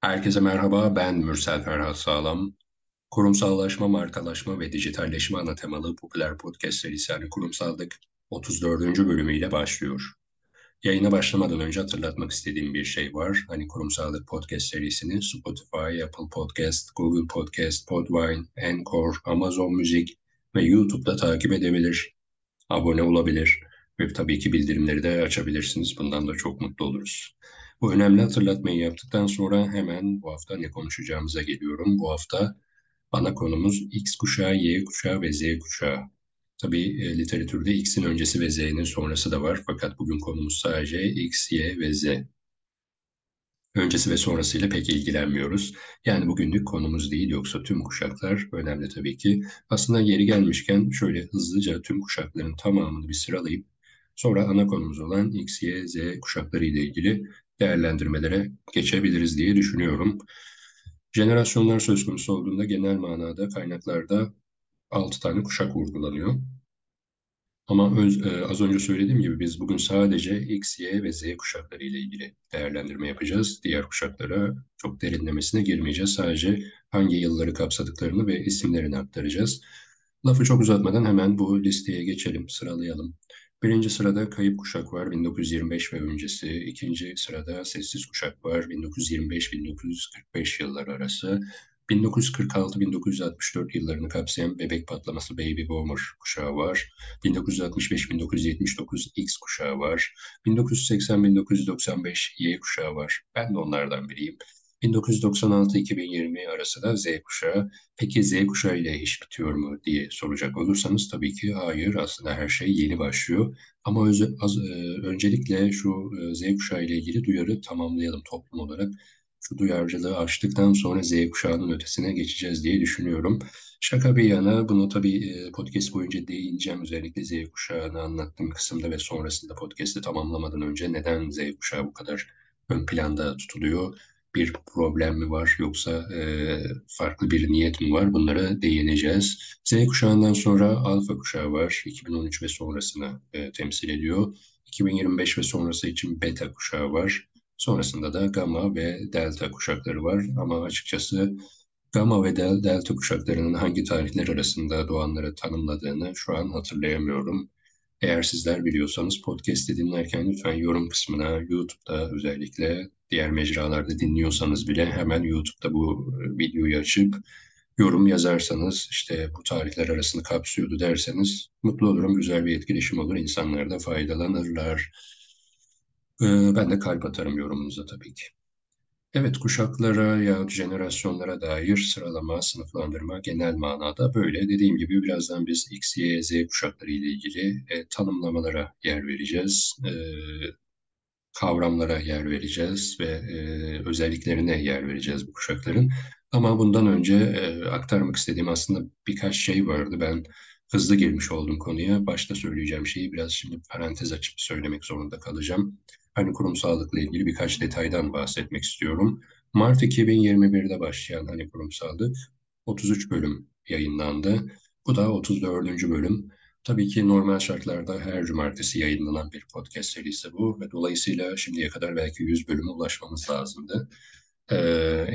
Herkese merhaba, ben Mürsel Ferhat Sağlam. Kurumsallaşma, markalaşma ve dijitalleşme ana temalı popüler podcast serisi yani Kurumsallık 34. bölümüyle başlıyor. Yayına başlamadan önce hatırlatmak istediğim bir şey var. Hani Kurumsallık podcast serisini Spotify, Apple Podcast, Google Podcast, Podvine, Anchor, Amazon Müzik ve YouTube'da takip edebilir, abone olabilir ve tabii ki bildirimleri de açabilirsiniz. Bundan da çok mutlu oluruz. Bu önemli hatırlatmayı yaptıktan sonra hemen bu hafta ne konuşacağımıza geliyorum. Bu hafta ana konumuz X kuşağı, Y kuşağı ve Z kuşağı. Tabii e, literatürde X'in öncesi ve Z'nin sonrası da var. Fakat bugün konumuz sadece X, Y ve Z. Öncesi ve sonrasıyla pek ilgilenmiyoruz. Yani bugünlük konumuz değil yoksa tüm kuşaklar önemli tabii ki. Aslında yeri gelmişken şöyle hızlıca tüm kuşakların tamamını bir sıralayıp sonra ana konumuz olan X, Y, Z kuşakları ile ilgili değerlendirmelere geçebiliriz diye düşünüyorum. Jenerasyonlar söz konusu olduğunda genel manada kaynaklarda 6 tane kuşak vurgulanıyor. Ama öz, e, az önce söylediğim gibi biz bugün sadece X, Y ve Z kuşakları ile ilgili değerlendirme yapacağız. Diğer kuşaklara çok derinlemesine girmeyeceğiz. Sadece hangi yılları kapsadıklarını ve isimlerini aktaracağız. Lafı çok uzatmadan hemen bu listeye geçelim, sıralayalım. Birinci sırada kayıp kuşak var 1925 ve öncesi. İkinci sırada sessiz kuşak var 1925-1945 yılları arası. 1946-1964 yıllarını kapsayan bebek patlaması Baby Boomer kuşağı var. 1965-1979 X kuşağı var. 1980-1995 Y kuşağı var. Ben de onlardan biriyim. 1996-2020 arası da Z kuşağı. Peki Z kuşağı ile iş bitiyor mu diye soracak olursanız tabii ki hayır. Aslında her şey yeni başlıyor. Ama öz, az, e, öncelikle şu e, Z kuşağı ile ilgili duyarı tamamlayalım toplum olarak. Şu duyarcılığı aştıktan sonra Z kuşağının ötesine geçeceğiz diye düşünüyorum. Şaka bir yana bunu tabii e, podcast boyunca değineceğim. Özellikle Z kuşağını anlattığım kısımda ve sonrasında podcast'i tamamlamadan önce neden Z kuşağı bu kadar ön planda tutuluyor? Bir problem mi var yoksa e, farklı bir niyet mi var bunlara değineceğiz. Z kuşağından sonra alfa kuşağı var 2013 ve sonrasını e, temsil ediyor. 2025 ve sonrası için beta kuşağı var. Sonrasında da gamma ve delta kuşakları var ama açıkçası gamma ve del delta kuşaklarının hangi tarihler arasında doğanları tanımladığını şu an hatırlayamıyorum. Eğer sizler biliyorsanız podcast'i dinlerken lütfen yorum kısmına YouTube'da özellikle diğer mecralarda dinliyorsanız bile hemen YouTube'da bu e, videoyu açıp yorum yazarsanız işte bu tarihler arasında kapsıyordu derseniz mutlu olurum. Güzel bir etkileşim olur. İnsanlar da faydalanırlar. Ee, ben de kalp atarım yorumunuza tabii ki. Evet, kuşaklara ya jenerasyonlara dair sıralama, sınıflandırma genel manada böyle. Dediğim gibi birazdan biz X, Y, Z kuşakları ile ilgili e, tanımlamalara yer vereceğiz. E, kavramlara yer vereceğiz ve e, özelliklerine yer vereceğiz bu kuşakların. Ama bundan önce e, aktarmak istediğim aslında birkaç şey vardı. Ben hızlı girmiş oldum konuya. Başta söyleyeceğim şeyi biraz şimdi parantez açıp söylemek zorunda kalacağım. Hani kurumsallıkla ilgili birkaç detaydan bahsetmek istiyorum. Mart 2021'de başlayan hani kurumsallık 33 bölüm yayınlandı. Bu da 34. bölüm. Tabii ki normal şartlarda her cumartesi yayınlanan bir podcast serisi bu ve dolayısıyla şimdiye kadar belki 100 bölüme ulaşmamız lazımdı. Ee,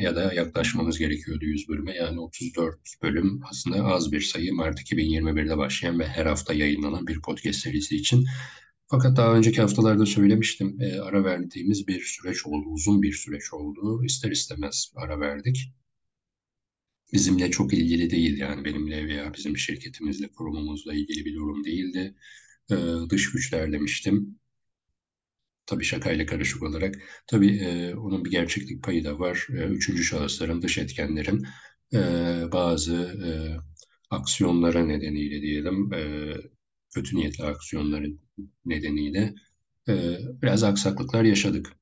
ya da yaklaşmamız gerekiyordu 100 bölüme. Yani 34 bölüm aslında az bir sayı Mart 2021'de başlayan ve her hafta yayınlanan bir podcast serisi için. Fakat daha önceki haftalarda söylemiştim, e, ara verdiğimiz bir süreç oldu, uzun bir süreç oldu. İster istemez ara verdik bizimle çok ilgili değil yani benimle veya bizim şirketimizle, kurumumuzla ilgili bir durum değildi. Ee, dış güçler demiştim. Tabii şakayla karışık olarak. Tabii e, onun bir gerçeklik payı da var. E, üçüncü şahısların, dış etkenlerin e, bazı e, aksiyonlara nedeniyle diyelim, e, kötü niyetli aksiyonların nedeniyle e, biraz aksaklıklar yaşadık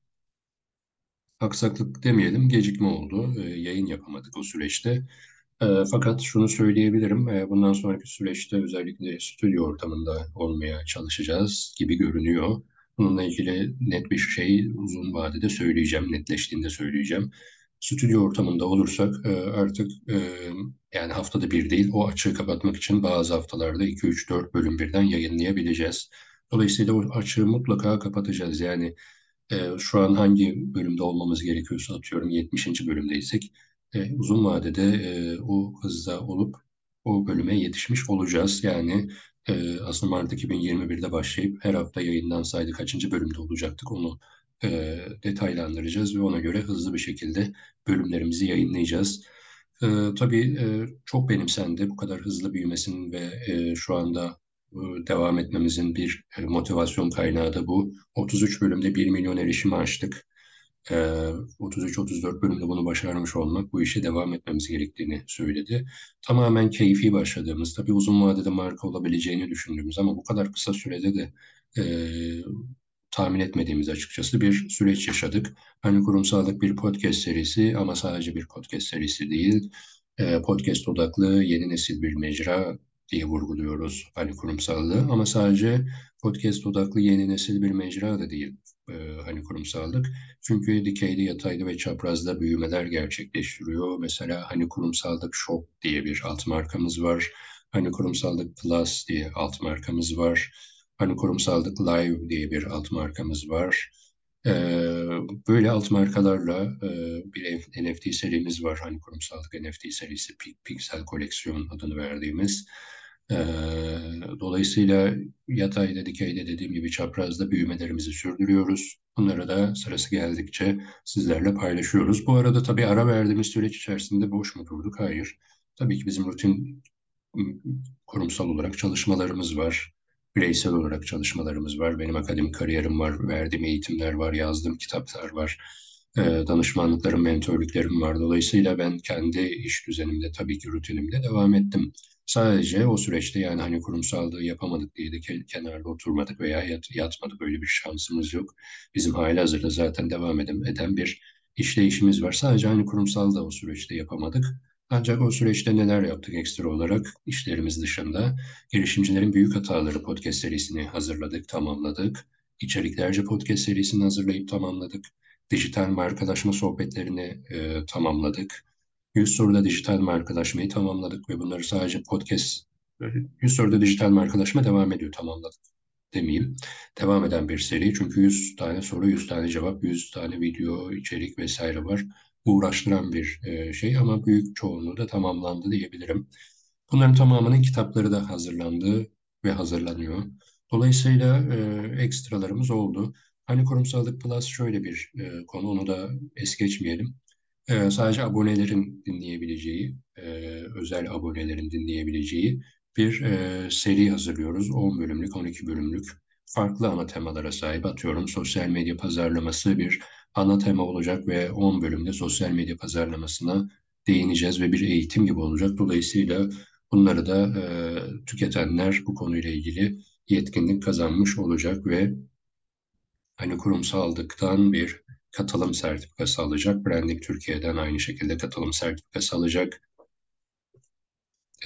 aksaklık demeyelim, gecikme oldu. E, yayın yapamadık o süreçte. E, fakat şunu söyleyebilirim, e, bundan sonraki süreçte özellikle stüdyo ortamında olmaya çalışacağız gibi görünüyor. Bununla ilgili net bir şey uzun vadede söyleyeceğim, netleştiğinde söyleyeceğim. Stüdyo ortamında olursak e, artık e, yani haftada bir değil, o açığı kapatmak için bazı haftalarda 2, 3, 4 bölüm birden yayınlayabileceğiz. Dolayısıyla o açığı mutlaka kapatacağız. Yani e, şu an hangi bölümde olmamız gerekiyorsa atıyorum 70. bölümdeysek e, uzun vadede e, o hızda olup o bölüme yetişmiş olacağız. Yani e, aslında Mart 2021'de başlayıp her hafta yayınlansaydı kaçıncı bölümde olacaktık onu e, detaylandıracağız ve ona göre hızlı bir şekilde bölümlerimizi yayınlayacağız. E, tabii e, çok benimsendi bu kadar hızlı büyümesinin ve e, şu anda e, devam etmemizin bir e, motivasyon kaynağı da bu. 33 bölümde 1 milyon erişimi aştık. 33-34 bölümde bunu başarmış olmak bu işe devam etmemiz gerektiğini söyledi. Tamamen keyfi başladığımız, tabii uzun vadede marka olabileceğini düşündüğümüz ama bu kadar kısa sürede de e, tahmin etmediğimiz açıkçası bir süreç yaşadık. Hani kurumsallık bir podcast serisi ama sadece bir podcast serisi değil, e, podcast odaklı yeni nesil bir mecra diye vurguluyoruz hani kurumsallığı ama sadece podcast odaklı yeni nesil bir mecra da değil e, hani kurumsallık. Çünkü dikeyli, yataylı ve çaprazda büyümeler gerçekleştiriyor. Mesela hani kurumsallık Shop diye bir alt markamız var. Hani kurumsallık Plus diye alt markamız var. Hani kurumsallık Live diye bir alt markamız var. Ee, böyle alt markalarla e, bir NFT serimiz var. Hani kurumsallık NFT serisi Pixel Koleksiyon adını verdiğimiz. Ee, dolayısıyla yatayda, dikeyde dediğim gibi çaprazda büyümelerimizi sürdürüyoruz. Bunları da sırası geldikçe sizlerle paylaşıyoruz. Bu arada tabii ara verdiğimiz süreç içerisinde boş mu durduk? Hayır. Tabii ki bizim rutin kurumsal olarak çalışmalarımız var. Bireysel olarak çalışmalarımız var. Benim akademik kariyerim var, verdiğim eğitimler var, yazdığım kitaplar var. danışmanlıklarım, mentorluklarım var. Dolayısıyla ben kendi iş düzenimde, tabii ki rutinimde devam ettim. Sadece o süreçte yani hani kurumsallığı yapamadık diye de kenarda oturmadık veya yat, yatmadık. Öyle bir şansımız yok. Bizim hali hazırda zaten devam eden, eden bir işleyişimiz var. Sadece hani kurumsal da o süreçte yapamadık. Ancak o süreçte neler yaptık ekstra olarak işlerimiz dışında? Girişimcilerin Büyük Hataları podcast serisini hazırladık, tamamladık. İçeriklerce podcast serisini hazırlayıp tamamladık. Dijital markalaşma sohbetlerini e, tamamladık. 100 soruda dijital markalaşmayı tamamladık ve bunları sadece podcast 100 soruda dijital markalaşma devam ediyor tamamladık demeyeyim. Devam eden bir seri çünkü 100 tane soru, 100 tane cevap, 100 tane video, içerik vesaire var. Uğraştıran bir e, şey ama büyük çoğunluğu da tamamlandı diyebilirim. Bunların tamamının kitapları da hazırlandı ve hazırlanıyor. Dolayısıyla e, ekstralarımız oldu. Hani kurumsallık plus şöyle bir e, konu, onu da es geçmeyelim. Ee, sadece abonelerin dinleyebileceği, e, özel abonelerin dinleyebileceği bir e, seri hazırlıyoruz. 10 bölümlük, 12 bölümlük farklı ana temalara sahip. Atıyorum sosyal medya pazarlaması bir ana tema olacak ve 10 bölümde sosyal medya pazarlamasına değineceğiz ve bir eğitim gibi olacak. Dolayısıyla bunları da e, tüketenler bu konuyla ilgili yetkinlik kazanmış olacak ve hani kurumsallıktan bir katılım sertifikası alacak. Branding Türkiye'den aynı şekilde katılım sertifikası alacak.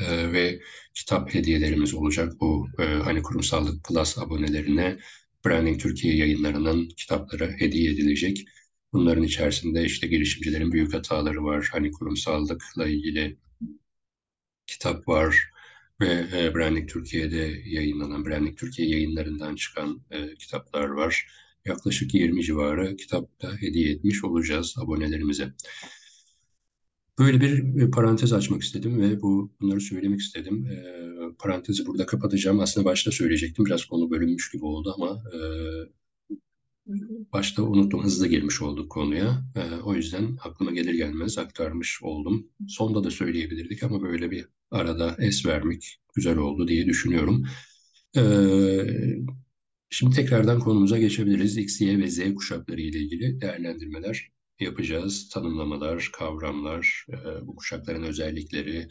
Ee, ve kitap hediyelerimiz olacak. Bu e, hani kurumsallık plus abonelerine Branding Türkiye yayınlarının kitapları hediye edilecek. Bunların içerisinde işte girişimcilerin büyük hataları var. Hani kurumsallıkla ilgili kitap var ve e, Branding Türkiye'de yayınlanan, Branding Türkiye yayınlarından çıkan e, kitaplar var yaklaşık 20 civarı kitapta hediye etmiş olacağız abonelerimize. Böyle bir parantez açmak istedim ve bu bunları söylemek istedim. E, parantezi burada kapatacağım. Aslında başta söyleyecektim. Biraz konu bölünmüş gibi oldu ama e, başta unuttum. Hızlı girmiş olduk konuya. E, o yüzden aklıma gelir gelmez aktarmış oldum. Sonda da söyleyebilirdik ama böyle bir arada es vermek güzel oldu diye düşünüyorum. E, Şimdi tekrardan konumuza geçebiliriz. X, Y ve Z kuşakları ile ilgili değerlendirmeler yapacağız. Tanımlamalar, kavramlar, e, bu kuşakların özellikleri,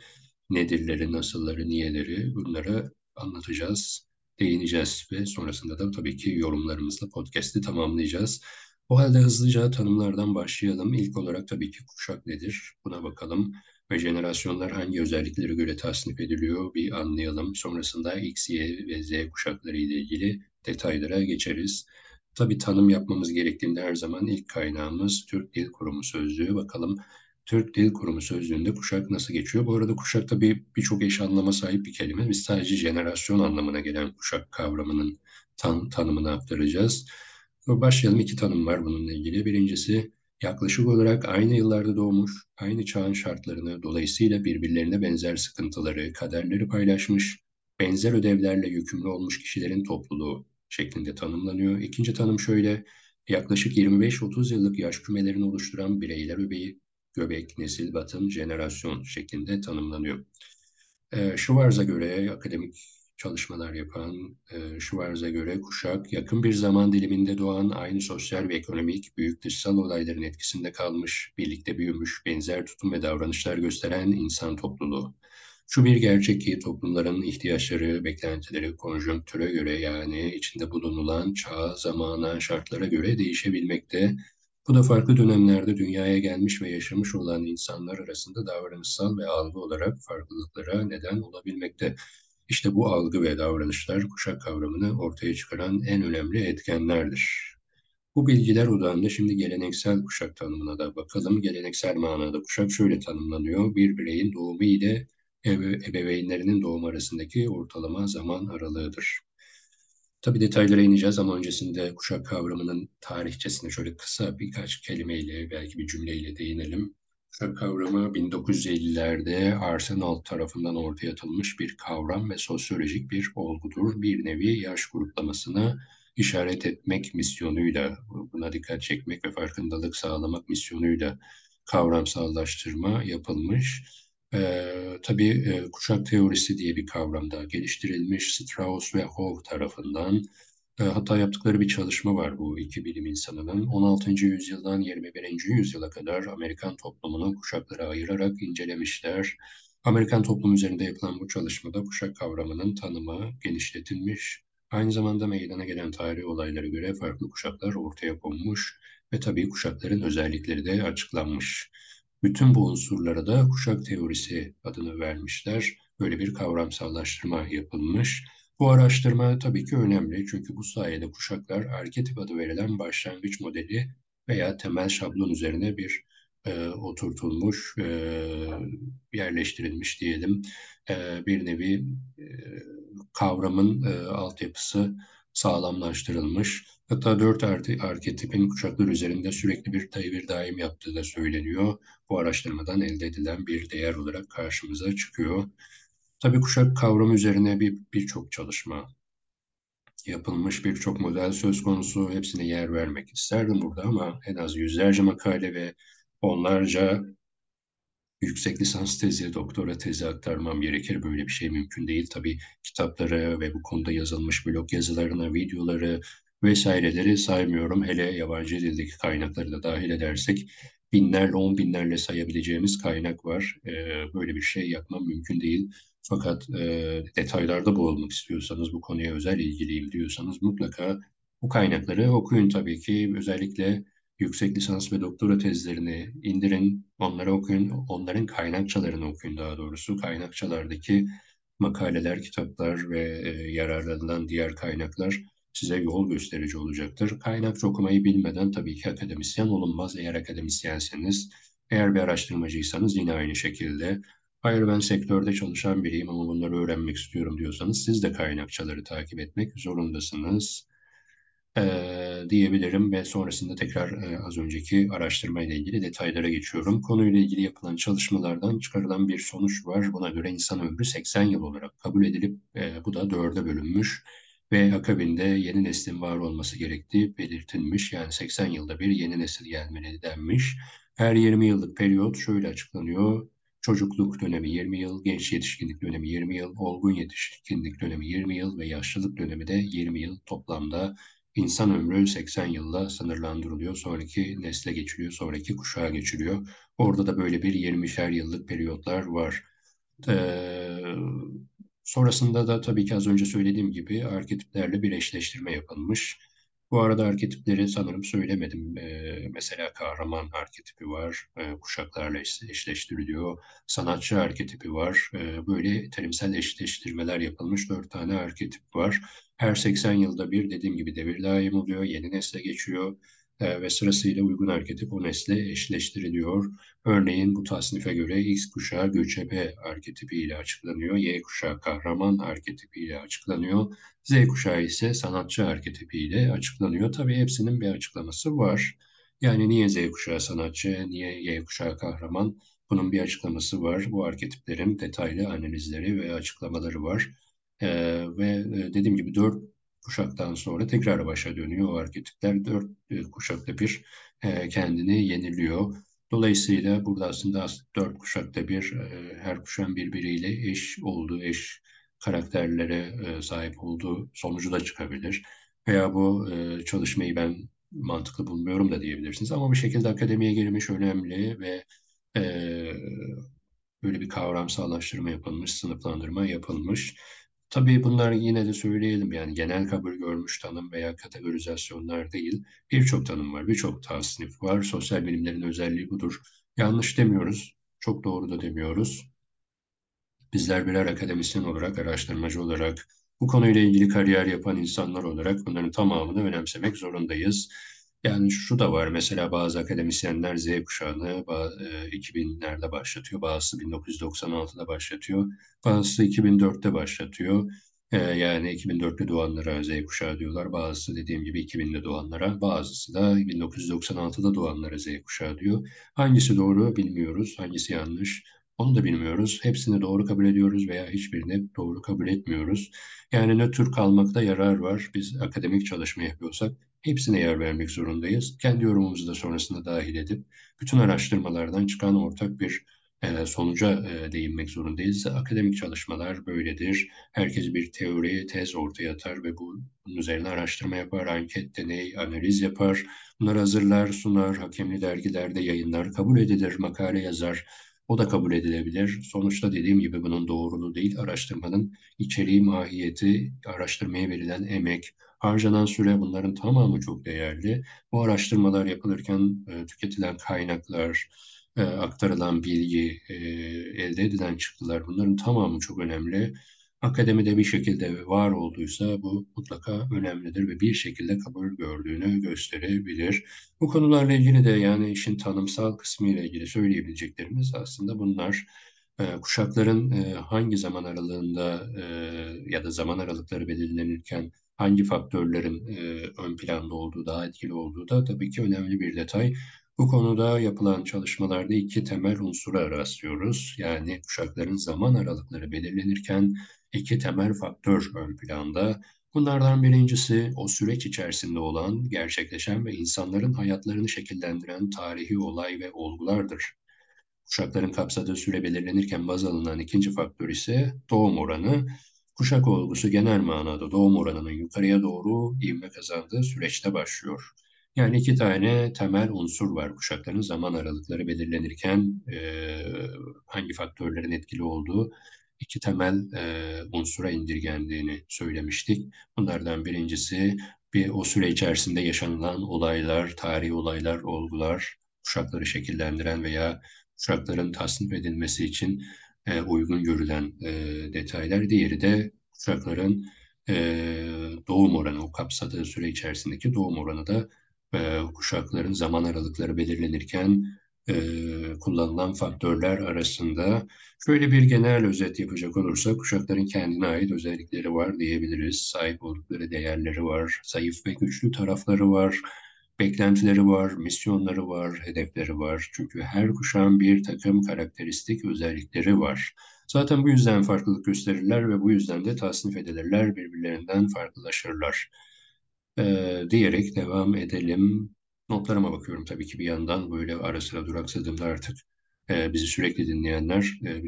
nedirleri, nasılları, niyeleri bunları anlatacağız, değineceğiz ve sonrasında da tabii ki yorumlarımızla podcast'i tamamlayacağız. O halde hızlıca tanımlardan başlayalım. İlk olarak tabii ki kuşak nedir? Buna bakalım ve jenerasyonlar hangi özelliklere göre tasnif ediliyor bir anlayalım. Sonrasında X, Y ve Z kuşakları ile ilgili detaylara geçeriz. Tabii tanım yapmamız gerektiğinde her zaman ilk kaynağımız Türk Dil Kurumu Sözlüğü. Bakalım Türk Dil Kurumu Sözlüğü'nde kuşak nasıl geçiyor? Bu arada kuşak tabii birçok eş anlama sahip bir kelime. Biz sadece jenerasyon anlamına gelen kuşak kavramının tan tanımını aktaracağız. Başlayalım. İki tanım var bununla ilgili. Birincisi yaklaşık olarak aynı yıllarda doğmuş, aynı çağın şartlarını, dolayısıyla birbirlerine benzer sıkıntıları, kaderleri paylaşmış, benzer ödevlerle yükümlü olmuş kişilerin topluluğu şeklinde tanımlanıyor. İkinci tanım şöyle, yaklaşık 25-30 yıllık yaş kümelerini oluşturan bireyler öbeği, göbek, nesil, batın, jenerasyon şeklinde tanımlanıyor. E, Schwarz'a göre akademik çalışmalar yapan e, Schwarz'a göre kuşak yakın bir zaman diliminde doğan aynı sosyal ve ekonomik büyük dışsal olayların etkisinde kalmış, birlikte büyümüş, benzer tutum ve davranışlar gösteren insan topluluğu. Şu bir gerçek ki toplumların ihtiyaçları, beklentileri konjonktüre göre yani içinde bulunulan çağa, zamana, şartlara göre değişebilmekte. Bu da farklı dönemlerde dünyaya gelmiş ve yaşamış olan insanlar arasında davranışsal ve algı olarak farklılıklara neden olabilmekte. İşte bu algı ve davranışlar kuşak kavramını ortaya çıkaran en önemli etkenlerdir. Bu bilgiler odağında şimdi geleneksel kuşak tanımına da bakalım. Geleneksel manada kuşak şöyle tanımlanıyor. Bir bireyin doğumu ile ebeveynlerinin doğum arasındaki ortalama zaman aralığıdır. Tabii detaylara ineceğiz ama öncesinde kuşak kavramının tarihçesine şöyle kısa birkaç kelimeyle belki bir cümleyle değinelim. Kuşak kavramı 1950'lerde Arsenal tarafından ortaya atılmış bir kavram ve sosyolojik bir olgudur. Bir nevi yaş gruplamasına işaret etmek misyonuyla, buna dikkat çekmek ve farkındalık sağlamak misyonuyla kavramsallaştırma yapılmış. Ee, tabii e, kuşak teorisi diye bir kavram da geliştirilmiş Strauss ve Howe tarafından. E, hatta yaptıkları bir çalışma var bu iki bilim insanının. 16. yüzyıldan 21. yüzyıla kadar Amerikan toplumunu kuşaklara ayırarak incelemişler. Amerikan toplumu üzerinde yapılan bu çalışmada kuşak kavramının tanımı genişletilmiş. Aynı zamanda meydana gelen tarihi olaylara göre farklı kuşaklar ortaya konmuş ve tabii kuşakların özellikleri de açıklanmış. Bütün bu unsurlara da kuşak teorisi adını vermişler. Böyle bir kavramsallaştırma yapılmış. Bu araştırma tabii ki önemli çünkü bu sayede kuşaklar arketip adı verilen başlangıç modeli veya temel şablon üzerine bir e, oturtulmuş, e, yerleştirilmiş diyelim e, bir nevi e, kavramın e, altyapısı sağlamlaştırılmış. Hatta dört arketipin kuşaklar üzerinde sürekli bir devir daim yaptığı da söyleniyor. Bu araştırmadan elde edilen bir değer olarak karşımıza çıkıyor. Tabii kuşak kavramı üzerine bir birçok çalışma yapılmış, birçok model söz konusu. Hepsine yer vermek isterdim burada ama en az yüzlerce makale ve onlarca yüksek lisans tezi, doktora tezi aktarmam gerekir. Böyle bir şey mümkün değil. Tabii kitapları ve bu konuda yazılmış blog yazılarına, videoları vesaireleri saymıyorum. Hele yabancı dildeki kaynakları da dahil edersek binlerle, on binlerle sayabileceğimiz kaynak var. Ee, böyle bir şey yapmam mümkün değil. Fakat e, detaylarda boğulmak istiyorsanız, bu konuya özel ilgiliyim diyorsanız mutlaka bu kaynakları okuyun tabii ki. Özellikle yüksek lisans ve doktora tezlerini indirin, onları okuyun, onların kaynakçalarını okuyun daha doğrusu. Kaynakçalardaki makaleler, kitaplar ve e, yararlanılan diğer kaynaklar size yol gösterici olacaktır. Kaynakça okumayı bilmeden tabii ki akademisyen olunmaz. Eğer akademisyenseniz, eğer bir araştırmacıysanız yine aynı şekilde. Hayır ben sektörde çalışan biriyim ama bunları öğrenmek istiyorum diyorsanız siz de kaynakçaları takip etmek zorundasınız e, diyebilirim ve sonrasında tekrar e, az önceki araştırma ile ilgili detaylara geçiyorum. Konuyla ilgili yapılan çalışmalardan çıkarılan bir sonuç var. Buna göre insan ömrü 80 yıl olarak kabul edilip e, bu da dörde bölünmüş ve akabinde yeni neslin var olması gerektiği belirtilmiş. Yani 80 yılda bir yeni nesil gelmeli denmiş. Her 20 yıllık periyot şöyle açıklanıyor. Çocukluk dönemi 20 yıl, genç yetişkinlik dönemi 20 yıl, olgun yetişkinlik dönemi 20 yıl ve yaşlılık dönemi de 20 yıl toplamda İnsan ömrü 80 yılla sınırlandırılıyor. Sonraki nesle geçiliyor, sonraki kuşağa geçiliyor. Orada da böyle bir 20'şer yıllık periyotlar var. Ee, sonrasında da tabii ki az önce söylediğim gibi arketiplerle bir eşleştirme yapılmış. Bu arada arketipleri sanırım söylemedim. Ee, mesela kahraman arketipi var, ee, kuşaklarla eşleştiriliyor. Sanatçı arketipi var. Ee, böyle terimsel eşleştirmeler yapılmış dört tane arketip var. Her 80 yılda bir dediğim gibi devir daim oluyor, yeni nesle geçiyor. E, ve sırasıyla uygun arketip o nesle eşleştiriliyor. Örneğin bu tasnife göre X kuşağı göçebe arketipiyle açıklanıyor, Y kuşağı kahraman arketipiyle açıklanıyor, Z kuşağı ise sanatçı arketipiyle açıklanıyor. Tabii hepsinin bir açıklaması var. Yani niye Z kuşağı sanatçı, niye Y kuşağı kahraman? Bunun bir açıklaması var. Bu arketiplerin detaylı analizleri ve açıklamaları var. Ee, ve e, dediğim gibi dört kuşaktan sonra tekrar başa dönüyor. O arketipler dört e, kuşakta bir e, kendini yeniliyor. Dolayısıyla burada aslında dört kuşakta bir e, her kuşağın birbiriyle eş olduğu, eş karakterlere sahip olduğu sonucu da çıkabilir. Veya bu çalışmayı ben mantıklı bulmuyorum da diyebilirsiniz. Ama bir şekilde akademiye girmiş önemli ve böyle bir kavramsallaştırma yapılmış, sınıflandırma yapılmış. Tabii bunlar yine de söyleyelim yani genel kabul görmüş tanım veya kategorizasyonlar değil. Birçok tanım var, birçok tasnif var. Sosyal bilimlerin özelliği budur. Yanlış demiyoruz, çok doğru da demiyoruz. Bizler birer akademisyen olarak, araştırmacı olarak, bu konuyla ilgili kariyer yapan insanlar olarak bunların tamamını önemsemek zorundayız. Yani şu da var mesela bazı akademisyenler Z kuşağını 2000'lerde e, başlatıyor, bazısı 1996'da başlatıyor, bazısı 2004'te başlatıyor. E, yani 2004'te doğanlara Z kuşağı diyorlar, bazısı dediğim gibi 2000'de doğanlara, bazısı da 1996'da doğanlara Z kuşağı diyor. Hangisi doğru bilmiyoruz, hangisi yanlış. Onu da bilmiyoruz. Hepsini doğru kabul ediyoruz veya hiçbirini doğru kabul etmiyoruz. Yani nötr kalmakta yarar var. Biz akademik çalışma yapıyorsak hepsine yer vermek zorundayız. Kendi yorumumuzu da sonrasında dahil edip bütün araştırmalardan çıkan ortak bir e, sonuca e, değinmek zorundayız. Akademik çalışmalar böyledir. Herkes bir teori, tez ortaya atar ve bu, bunun üzerine araştırma yapar, anket, deney, analiz yapar. Bunları hazırlar, sunar, hakemli dergilerde yayınlar, kabul edilir, makale yazar. O da kabul edilebilir. Sonuçta dediğim gibi bunun doğruluğu değil, araştırmanın içeriği, mahiyeti, araştırmaya verilen emek, harcanan süre bunların tamamı çok değerli. Bu araştırmalar yapılırken e, tüketilen kaynaklar, e, aktarılan bilgi, e, elde edilen çıktılar bunların tamamı çok önemli. Akademide bir şekilde var olduysa bu mutlaka önemlidir ve bir şekilde kabul gördüğünü gösterebilir. Bu konularla ilgili de yani işin tanımsal kısmı ile ilgili söyleyebileceklerimiz aslında bunlar. Kuşakların hangi zaman aralığında ya da zaman aralıkları belirlenirken hangi faktörlerin ön planda olduğu, daha etkili olduğu da tabii ki önemli bir detay. Bu konuda yapılan çalışmalarda iki temel unsura rastlıyoruz. Yani kuşakların zaman aralıkları belirlenirken iki temel faktör ön planda. Bunlardan birincisi o süreç içerisinde olan, gerçekleşen ve insanların hayatlarını şekillendiren tarihi olay ve olgulardır. Kuşakların kapsadığı süre belirlenirken baz alınan ikinci faktör ise doğum oranı. Kuşak olgusu genel manada doğum oranının yukarıya doğru ivme kazandığı süreçte başlıyor. Yani iki tane temel unsur var kuşakların zaman aralıkları belirlenirken e, hangi faktörlerin etkili olduğu iki temel e, unsura indirgendiğini söylemiştik. Bunlardan birincisi bir o süre içerisinde yaşanılan olaylar, tarihi olaylar, olgular, kuşakları şekillendiren veya kuşakların tasnif edilmesi için e, uygun görülen e, detaylar. Diğeri de kuşakların e, doğum oranı, o kapsadığı süre içerisindeki doğum oranı da e, kuşakların zaman aralıkları belirlenirken e, kullanılan faktörler arasında şöyle bir genel özet yapacak olursak kuşakların kendine ait özellikleri var diyebiliriz. Sahip oldukları değerleri var, zayıf ve güçlü tarafları var, beklentileri var, misyonları var, hedefleri var. Çünkü her kuşağın bir takım karakteristik özellikleri var. Zaten bu yüzden farklılık gösterirler ve bu yüzden de tasnif edilirler, birbirlerinden farklılaşırlar e, diyerek devam edelim. Notlarıma bakıyorum tabii ki bir yandan böyle ara sıra duraksadığımda artık e, bizi sürekli dinleyenler e,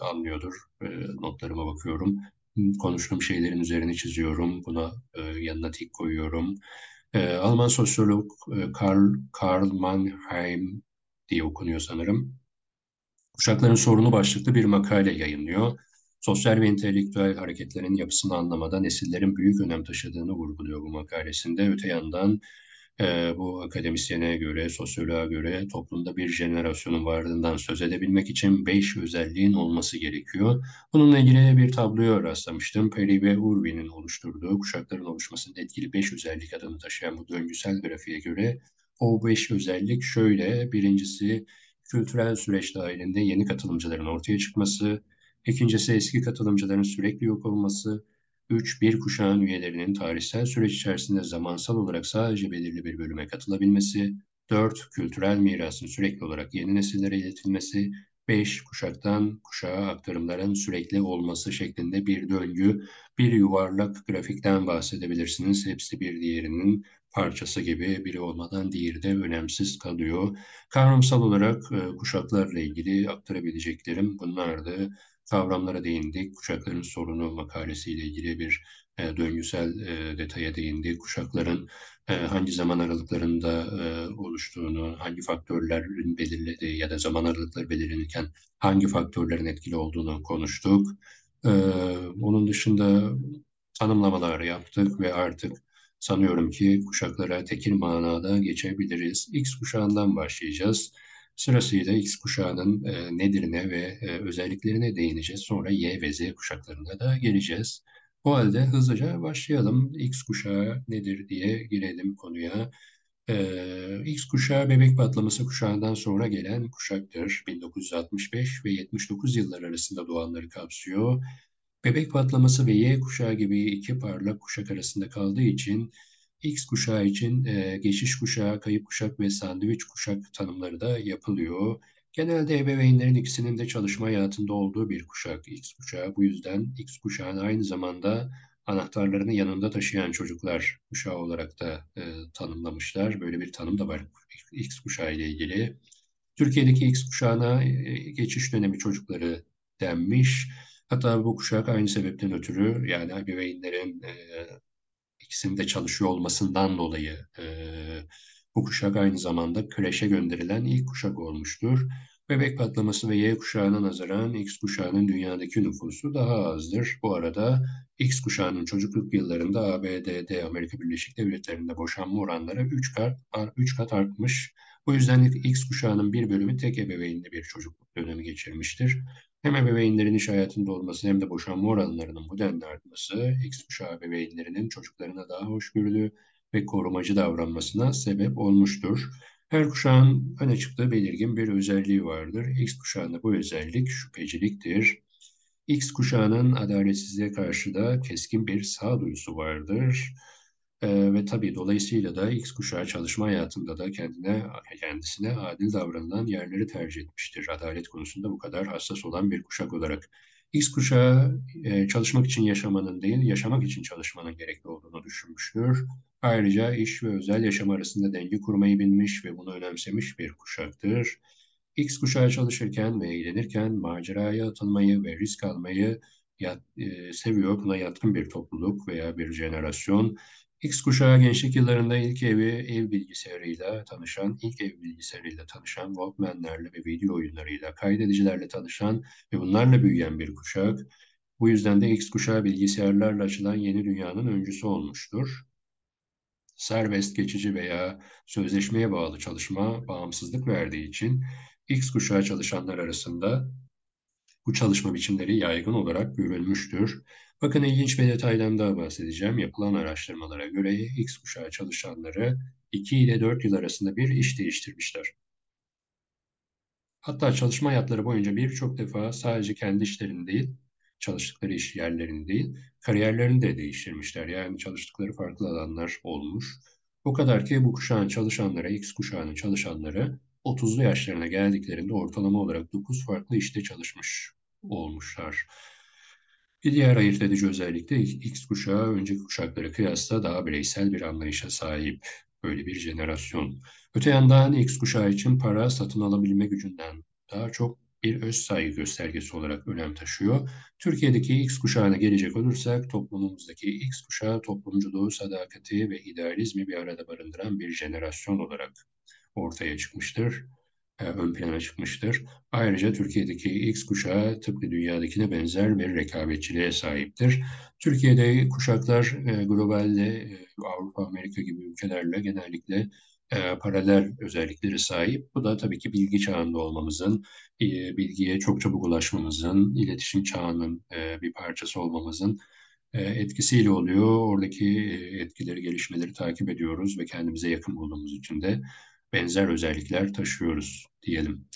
anlıyordur. E, notlarıma bakıyorum. Konuştuğum şeylerin üzerine çiziyorum. Buna e, yanına tik koyuyorum. E, Alman sosyolog e, Karl, Karl Mannheim diye okunuyor sanırım. Kuşakların sorunu başlıklı bir makale yayınlıyor sosyal ve entelektüel hareketlerin yapısını anlamada nesillerin büyük önem taşıdığını vurguluyor bu makalesinde. Öte yandan e, bu akademisyene göre, sosyoloğa göre toplumda bir jenerasyonun varlığından söz edebilmek için beş özelliğin olması gerekiyor. Bununla ilgili bir tabloya rastlamıştım. Perry ve Urwin'in oluşturduğu kuşakların oluşmasında etkili beş özellik adını taşıyan bu döngüsel grafiğe göre O beş özellik şöyle. Birincisi kültürel süreç dahilinde yeni katılımcıların ortaya çıkması. İkincisi eski katılımcıların sürekli yok olması. Üç, bir kuşağın üyelerinin tarihsel süreç içerisinde zamansal olarak sadece belirli bir bölüme katılabilmesi. Dört, kültürel mirasın sürekli olarak yeni nesillere iletilmesi. 5 kuşaktan kuşağa aktarımların sürekli olması şeklinde bir döngü, bir yuvarlak grafikten bahsedebilirsiniz. Hepsi bir diğerinin parçası gibi biri olmadan diğeri de önemsiz kalıyor. Kavramsal olarak e, kuşaklarla ilgili aktarabileceklerim bunlardı. Kavramlara değindik. Kuşakların sorunu makalesiyle ilgili bir e, döngüsel e, detaya değindik. Kuşakların e, hangi zaman aralıklarında e, oluştuğunu, hangi faktörlerin belirlediği ya da zaman aralıkları belirlenirken hangi faktörlerin etkili olduğunu konuştuk. E, onun dışında tanımlamalar yaptık ve artık sanıyorum ki kuşaklara tekil manada geçebiliriz. X kuşağından başlayacağız. Sırasıyla X kuşağının e, nedirine ve e, özelliklerine değineceğiz. Sonra Y ve Z kuşaklarına da geleceğiz. O halde hızlıca başlayalım. X kuşağı nedir diye girelim konuya. Ee, X kuşağı bebek patlaması kuşağından sonra gelen kuşaktır. 1965 ve 79 yıllar arasında doğanları kapsıyor. Bebek patlaması ve Y kuşağı gibi iki parlak kuşak arasında kaldığı için X kuşağı için e, geçiş kuşağı, kayıp kuşak ve sandviç kuşak tanımları da yapılıyor. Genelde ebeveynlerin ikisinin de çalışma hayatında olduğu bir kuşak X kuşağı. Bu yüzden X kuşağını aynı zamanda anahtarlarını yanında taşıyan çocuklar kuşağı olarak da e, tanımlamışlar. Böyle bir tanım da var X kuşağı ile ilgili. Türkiye'deki X kuşağına e, geçiş dönemi çocukları denmiş. Hatta bu kuşak aynı sebepten ötürü yani ebeveynlerin e, ikisinde çalışıyor olmasından dolayı e, bu kuşak aynı zamanda kreşe gönderilen ilk kuşak olmuştur. Bebek patlaması ve Y kuşağına nazaran X kuşağının dünyadaki nüfusu daha azdır. Bu arada X kuşağının çocukluk yıllarında ABD'de, Amerika Birleşik Devletleri'nde boşanma oranları 3 kat, 3 kat artmış. Bu yüzden X kuşağının bir bölümü tek ebeveynli bir çocukluk dönemi geçirmiştir. Hem ebeveynlerin iş hayatında olması hem de boşanma oranlarının bu denli artması X kuşağı ebeveynlerinin çocuklarına daha hoşgörülü ve korumacı davranmasına sebep olmuştur. Her kuşağın öne çıktığı belirgin bir özelliği vardır. X kuşağında bu özellik şüpheciliktir. X kuşağının adaletsizliğe karşı da keskin bir sağduyusu vardır. Ee, ve tabii dolayısıyla da X kuşağı çalışma hayatında da kendine kendisine adil davranılan yerleri tercih etmiştir. Adalet konusunda bu kadar hassas olan bir kuşak olarak. X kuşağı e, çalışmak için yaşamanın değil, yaşamak için çalışmanın gerekli olduğunu düşünmüştür. Ayrıca iş ve özel yaşam arasında denge kurmayı bilmiş ve bunu önemsemiş bir kuşaktır. X kuşağı çalışırken ve eğlenirken maceraya atılmayı ve risk almayı yat, e, seviyor. Buna yatkın bir topluluk veya bir jenerasyon. X kuşağı gençlik yıllarında ilk evi ev bilgisayarıyla tanışan, ilk ev bilgisayarıyla tanışan, Walkman'lerle ve video oyunlarıyla, kaydedicilerle tanışan ve bunlarla büyüyen bir kuşak. Bu yüzden de X kuşağı bilgisayarlarla açılan yeni dünyanın öncüsü olmuştur. Serbest, geçici veya sözleşmeye bağlı çalışma bağımsızlık verdiği için X kuşağı çalışanlar arasında bu çalışma biçimleri yaygın olarak görülmüştür. Bakın ilginç bir detaydan daha bahsedeceğim. Yapılan araştırmalara göre X kuşağı çalışanları 2 ile 4 yıl arasında bir iş değiştirmişler. Hatta çalışma hayatları boyunca birçok defa sadece kendi işlerini değil, çalıştıkları iş yerlerini değil, kariyerlerini de değiştirmişler. Yani çalıştıkları farklı alanlar olmuş. O kadar ki bu kuşağın çalışanları, X kuşağının çalışanları 30'lu yaşlarına geldiklerinde ortalama olarak 9 farklı işte çalışmış olmuşlar. Bir diğer ayırt edici özellik de X kuşağı önceki kuşaklara kıyasla daha bireysel bir anlayışa sahip böyle bir jenerasyon. Öte yandan X kuşağı için para satın alabilme gücünden daha çok bir öz saygı göstergesi olarak önem taşıyor. Türkiye'deki X kuşağına gelecek olursak toplumumuzdaki X kuşağı toplumculuğu, sadakati ve idealizmi bir arada barındıran bir jenerasyon olarak ortaya çıkmıştır. E, ön plana çıkmıştır. Ayrıca Türkiye'deki X kuşağı tıpkı dünyadakine benzer bir rekabetçiliğe sahiptir. Türkiye'de kuşaklar e, globalde e, Avrupa, Amerika gibi ülkelerle genellikle paralel özellikleri sahip. Bu da tabii ki bilgi çağında olmamızın, bilgiye çok çabuk ulaşmamızın, iletişim çağının bir parçası olmamızın etkisiyle oluyor. Oradaki etkileri, gelişmeleri takip ediyoruz ve kendimize yakın bulduğumuz için de benzer özellikler taşıyoruz diyelim.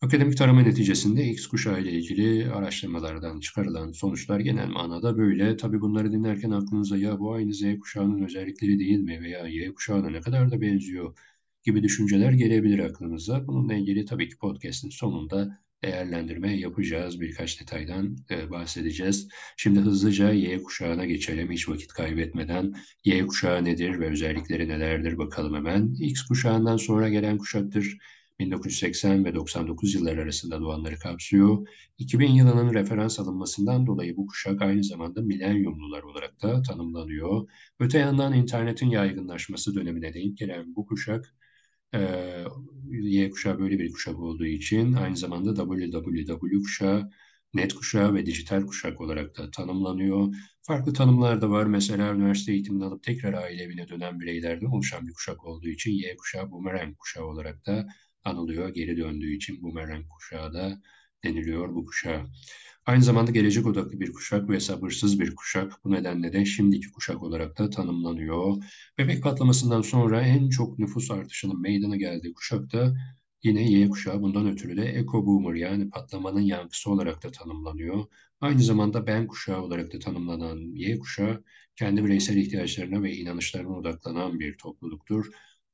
Akademik tarama neticesinde X kuşağı ile ilgili araştırmalardan çıkarılan sonuçlar genel manada böyle. Tabii bunları dinlerken aklınıza ya bu aynı Z kuşağının özellikleri değil mi veya Y kuşağına ne kadar da benziyor gibi düşünceler gelebilir aklınıza. Bununla ilgili tabii ki podcast'in sonunda değerlendirme yapacağız. Birkaç detaydan e, bahsedeceğiz. Şimdi hızlıca Y kuşağına geçelim hiç vakit kaybetmeden. Y kuşağı nedir ve özellikleri nelerdir bakalım hemen. X kuşağından sonra gelen kuşaktır. 1980 ve 99 yılları arasında doğanları kapsıyor. 2000 yılının referans alınmasından dolayı bu kuşak aynı zamanda milenyumlular olarak da tanımlanıyor. Öte yandan internetin yaygınlaşması dönemine denk gelen bu kuşak y kuşağı böyle bir kuşak olduğu için aynı zamanda WWW kuşağı, net kuşağı ve dijital kuşak olarak da tanımlanıyor. Farklı tanımlar da var. Mesela üniversite eğitimini alıp tekrar aile evine dönen bireylerden oluşan bir kuşak olduğu için Y kuşağı boomerang kuşağı olarak da anılıyor. Geri döndüğü için boomerang kuşağı da deniliyor bu kuşağa. Aynı zamanda gelecek odaklı bir kuşak ve sabırsız bir kuşak. Bu nedenle de şimdiki kuşak olarak da tanımlanıyor. Bebek patlamasından sonra en çok nüfus artışının meydana geldiği kuşak da yine Y kuşağı. Bundan ötürü de Eco Boomer yani patlamanın yankısı olarak da tanımlanıyor. Aynı zamanda Ben kuşağı olarak da tanımlanan Y kuşağı kendi bireysel ihtiyaçlarına ve inanışlarına odaklanan bir topluluktur.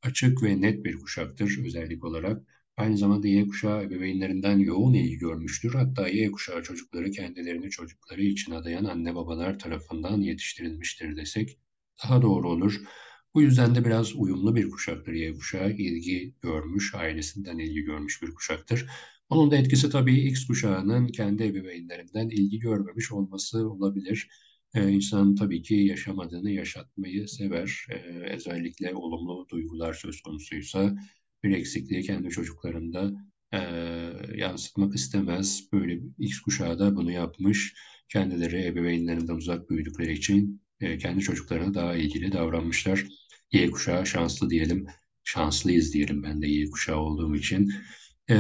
Açık ve net bir kuşaktır özellik olarak. Aynı zamanda Y kuşağı ebeveynlerinden yoğun ilgi görmüştür. Hatta Y kuşağı çocukları kendilerini çocukları için adayan anne babalar tarafından yetiştirilmiştir desek daha doğru olur. Bu yüzden de biraz uyumlu bir kuşaktır Y kuşağı. ilgi görmüş, ailesinden ilgi görmüş bir kuşaktır. Onun da etkisi tabii X kuşağının kendi ebeveynlerinden ilgi görmemiş olması olabilir. Ee, insan tabii ki yaşamadığını yaşatmayı sever. Ee, özellikle olumlu duygular söz konusuysa bir eksikliği kendi çocuklarında e, yansıtmak istemez. Böyle X kuşağı da bunu yapmış. Kendileri ebeveynlerinden uzak büyüdükleri için e, kendi çocuklarına daha ilgili davranmışlar. Y kuşağı şanslı diyelim. Şanslıyız diyelim ben de Y kuşağı olduğum için. Ee,